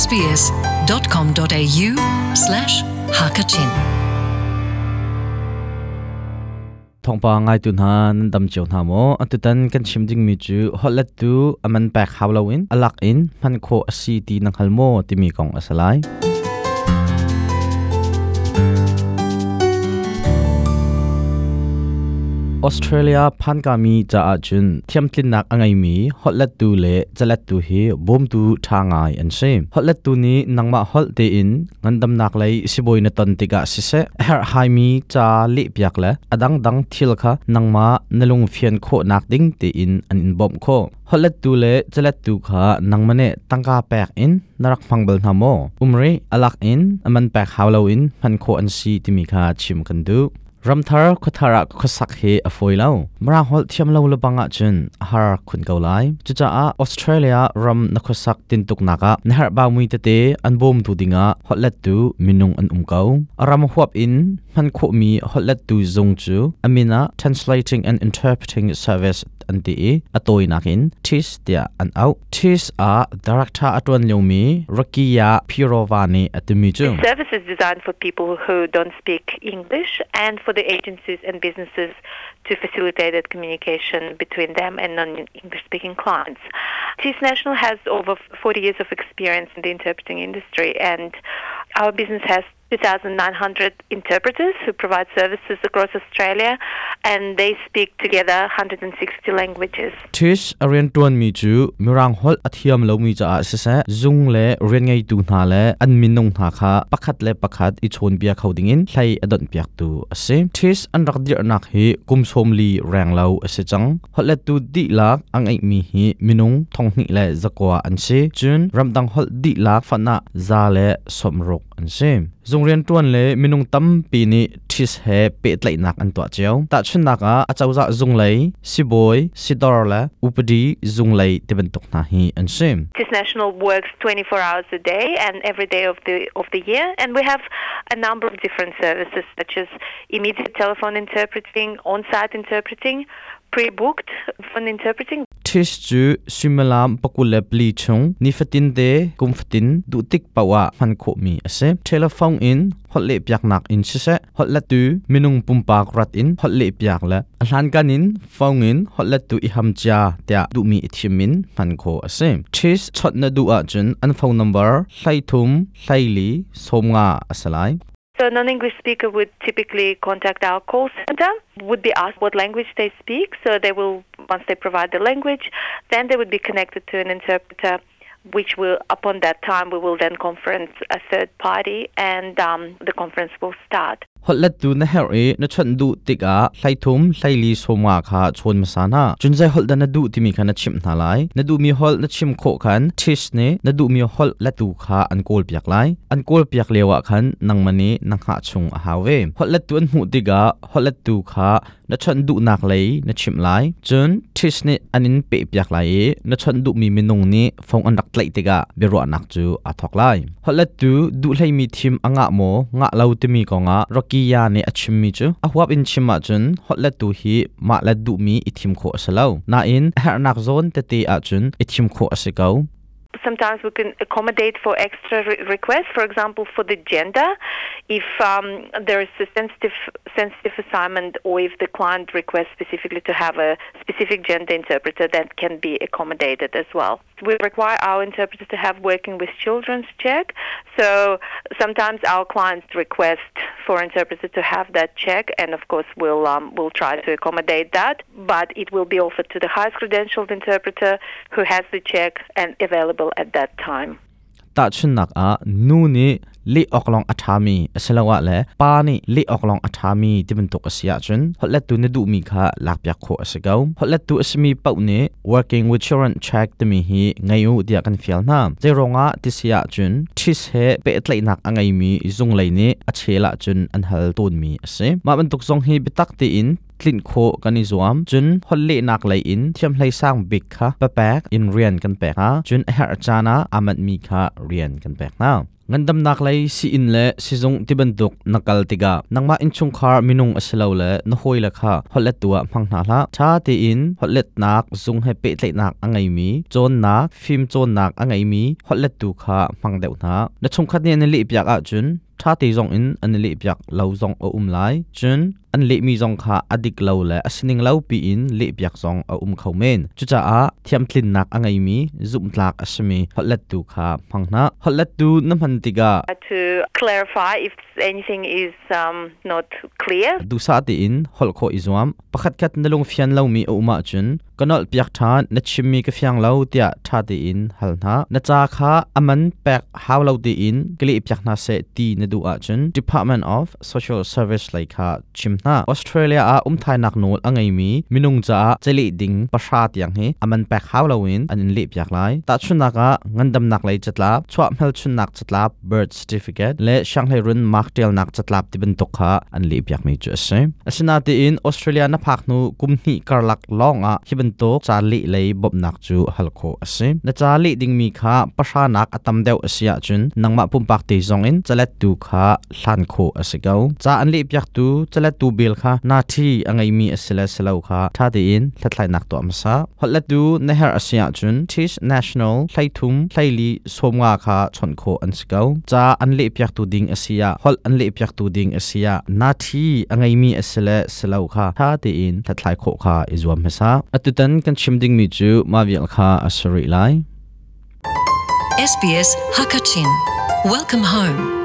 sbs.com.au slash hakachin ทองปางไงตุนฮันดำเจียวนาโมอันตุตันกันชิมดิ้งมิจูฮอลเลตูอแมนแปกฮาวลาวินอลักอินพันโคอซีตีนังฮัลโมติมีกองอสลายออสเตรเลียพันกามีจะอาจุนเทียมตินนักอังไงมีฮอลเลตูเลจะเลตูเฮบอมตูทางไงอันเชมฮอลเลตูนี้นังมาฮอลเตอินงันดำนักเลยสิบอยนตันติกาสิเซเฮอร์ไฮมีจะลิบยักเละอดังดังทิลคะนังมาเนลุงเฟียนโคนักดิ้งเตอินอันอินบอมโคฮอลเลตูเลจะเลตูค่ะนังมันเนตังกาแปกอินนรักพังเบลนามออุมรีอลักอินอมันแปกฮาวลาอินพันโคอันซีติมีคาชิมกันดู ramthar khothara khosak he afoilau mara hol thiam lo lo banga chun har khun kaulai chucha a australia ram na khosak tin tuk naka nehar ba mui te te anbom tu dinga hotlet tu minung an umkau aram huap in han kho mi hotlet tu zong chu amina translating and interpreting service an ti e atoi nakin tis tia an out tis a director atwan lomi rakia pirovani atumi chu service is designed for people who don't speak english and for for the agencies and businesses to facilitate that communication between them and non-English speaking clients. TIS National has over 40 years of experience in the interpreting industry and our business has 2,900 interpreters who provide services across Australia, and they speak together 160 languages. Tis arian tuan mi chu mirang hol athiam lo mi cha se se zung le rian ngai tu na le an min nong na kha pakhat le pakhat i chon bia khau ding in hlai adon piak tu ase tis an rak dir nak hi kum som li rang lo ase chang hol le tu di lak ang ai mi hi minung thong ni le zakwa an se chun ramdang hol di lak fana za le somrok อันเซมรงเรียนตัวนเลยมีนุ่งตั้มปีนี้ทิสเฮเปิดเลยนักอันตัวเจ้าตัดชนักอ่อาจจะจะงเลยสิบอยสิดอร์ละอุปดีจงเลยที่เป็นตกนาฮีอันเ่ม Tis National works 24 hours a day and every day of the of the year and we have a number of different services such as immediate telephone interpreting on-site interpreting pre-booked phone interpreting ชิสจูซิมลามปกุเลปลีชงนิฟตินเดกุมฟตินดูติกปาวะมันโคมีเซเทลฟองอินฮอลเลปยักนักอินเซฮอลเลตูมินุงปุมปากรัดอินฮอลเลปยักละอัลันกันินฟองอินฮอลเลตูอิฮัมจาเตะดูมีอิทิมินฟันโคเซชิสชดนดูอาจุนอันฟองนัมเบอร์ไซทุมไซลีสมงาอสลาย So a non-English speaker would typically contact our call center, would be asked what language they speak, so they will once they provide the language, then they would be connected to an interpreter which will, upon that time, we will then conference a third party and um, the conference will start. ฮอลเลตดูนะเฮรีนะชนดูติกาไลทุมไลลีสมาคาชวนมาสานาจุนใจฮอลดันดูที่มีคันนดชิมนาไลนดูมีฮอลนชิมโคคันทิสเนนดูมีฮอลเลตดูคาอันโกลเปียกไลอันโกลเปียกเลวะคันนังมันนีนังหาชงอาฮาเวฮอลเลตดูนหูติกาฮอลเลตดูคานะชนดูนักไลนชิมไลจนทิสเนอันนินเปียกไลนะชนดูมีเมนงนี้ฟงอันดักไลติกาเบรัวนักจูอัทอกไลฮอลเลตดูดูไลมีทีมอ่างะโมงะเลาติมีกองะรก chu a huap in chun tu hi ma la du mi ithim kho asalo na in te a chun ithim kho sometimes we can accommodate for extra re- requests, for example, for the gender, if um, there is a sensitive, sensitive assignment or if the client requests specifically to have a specific gender interpreter, that can be accommodated as well we require our interpreters to have working with children's check. So sometimes our clients request for interpreters to have that check, and of course we'll um, we'll try to accommodate that. But it will be offered to the highest credentialed interpreter who has the check and available at that time. ตัดชุนนักอานู่นี่ลีออกลองอัฐามีสลาวะเลปานี่ลีออกลองอัฐามีที่เป็นตัวเสียจนฮัลเลตุนดูมีค่ะลักยักโคเสกาวฮัลเลตุสมีปาวเน่ working with children check ที่มีฮีไงอูเดียกันฟิลนามจะรงอะที่เสียจนชิสเฮเป็ดไลนักอังไงมีจุงไลเนี่อัจเชลจนอันฮัลตุนมีเซมาเป็นตัวทรงฮีไปตักตีอินลินโค่กันิจวมจุนฮอลลีนักไลอินเทียมไลสร้างบิ๊กค่ะปะแปกอินเรียนกันแปกฮะจนเฮอร์จานาอามันมีค่ะเรียนกันแปลกนะงันดำนักเลยสิอินเละสิจงที่บรรทุกนักกลติกานังมาอินชงคาร์มินุงอสเลวเละนหอยละค่ะฮอลเลตัวพังนาละชาติอินฮอลเลตนักจงให้เปดตนักอังไงมีจนนักฟิล์มจนนักอังไงมีฮอลเลตัวค่ะพังเดือดนะนชงคัดเนี่ยนลิบยากอะจุนชาติจงอินอันลิบยากเลาจงอุ้มไลจุนอันเลมีจงคาอดิกเลาเละสิ่งเลาปีอินเลปยักซองเอาอุ้มเขาเมนจุจ้าอาทียมทินนักอังไงมีจุ่มลากอสมีฮอลเลตดูคาพังนาฮอลเลตดูน้ำพันติกา to clarify if anything is um not clear ดูสาติอินฮอลโคอิจวมประคัดคัดนลงฟียนเลามีอุมาจุนก็นอลปยักทานนัชมีกฟียนเลาเตียทาติอินฮัลนะนัจ้าคาอามันแปกฮาวเลาติอินกลีปยักนาเซตีนดูอาจุน department of social service ไลคาชิมนะออสเตรเลียอาอุ้มไทยนักนูลอังไงมีมินุงจ้าเจลิดิงประชาติยังเฮอมันแปกฮาวเลาวินอันนี้เลียกหลายตัดชุนนักอางินดำนักเลยจัดลับชัวเมลชุนนักจัดลับเบิร์ดสติฟิเกตและช่างเฮรุนมาร์คเดลนักจัดลับที่เป็นตุกฮะอันเลียกไมีจุดเสียอาชินาตีอินออสเตรเลียนับพักนู้กุมหีกรลักลองอ่ะที่เป็นตุกจาลิเลยบบนักจูฮัลโคเสียในจาลิดิงมีค่ะประชานักอัตมเดลเสียจุนนังมาปุ่มปักตีจงอินจะเล็ดตุกฮะสันโคเสียก้าจาอันเลียกตุจะเล็ดตุบลค่ะนาทีอังไงมีสิเลสเลวค่ะท่าเดียนทัดไลนักตัวมัสะฮอลล์ดูเนื้อหาอาเซียนจุนทิชแนชชั่นแลไทุ่มไทลีสมว่าค่ะชนโคอันสกาวจ้าอันเลียบอยากตูดิงอาเซียฮอลอันเลียบอยากตูดิงอาเซียนาทีอังไงมีสิเลสเลวค่ะท่าเดียนทัดไลโคค่ะอิจวามัสะอัตุดันกันชิมดิงมิจูมาวิลค่ะอัสรีไล SBS Hakachin Welcome home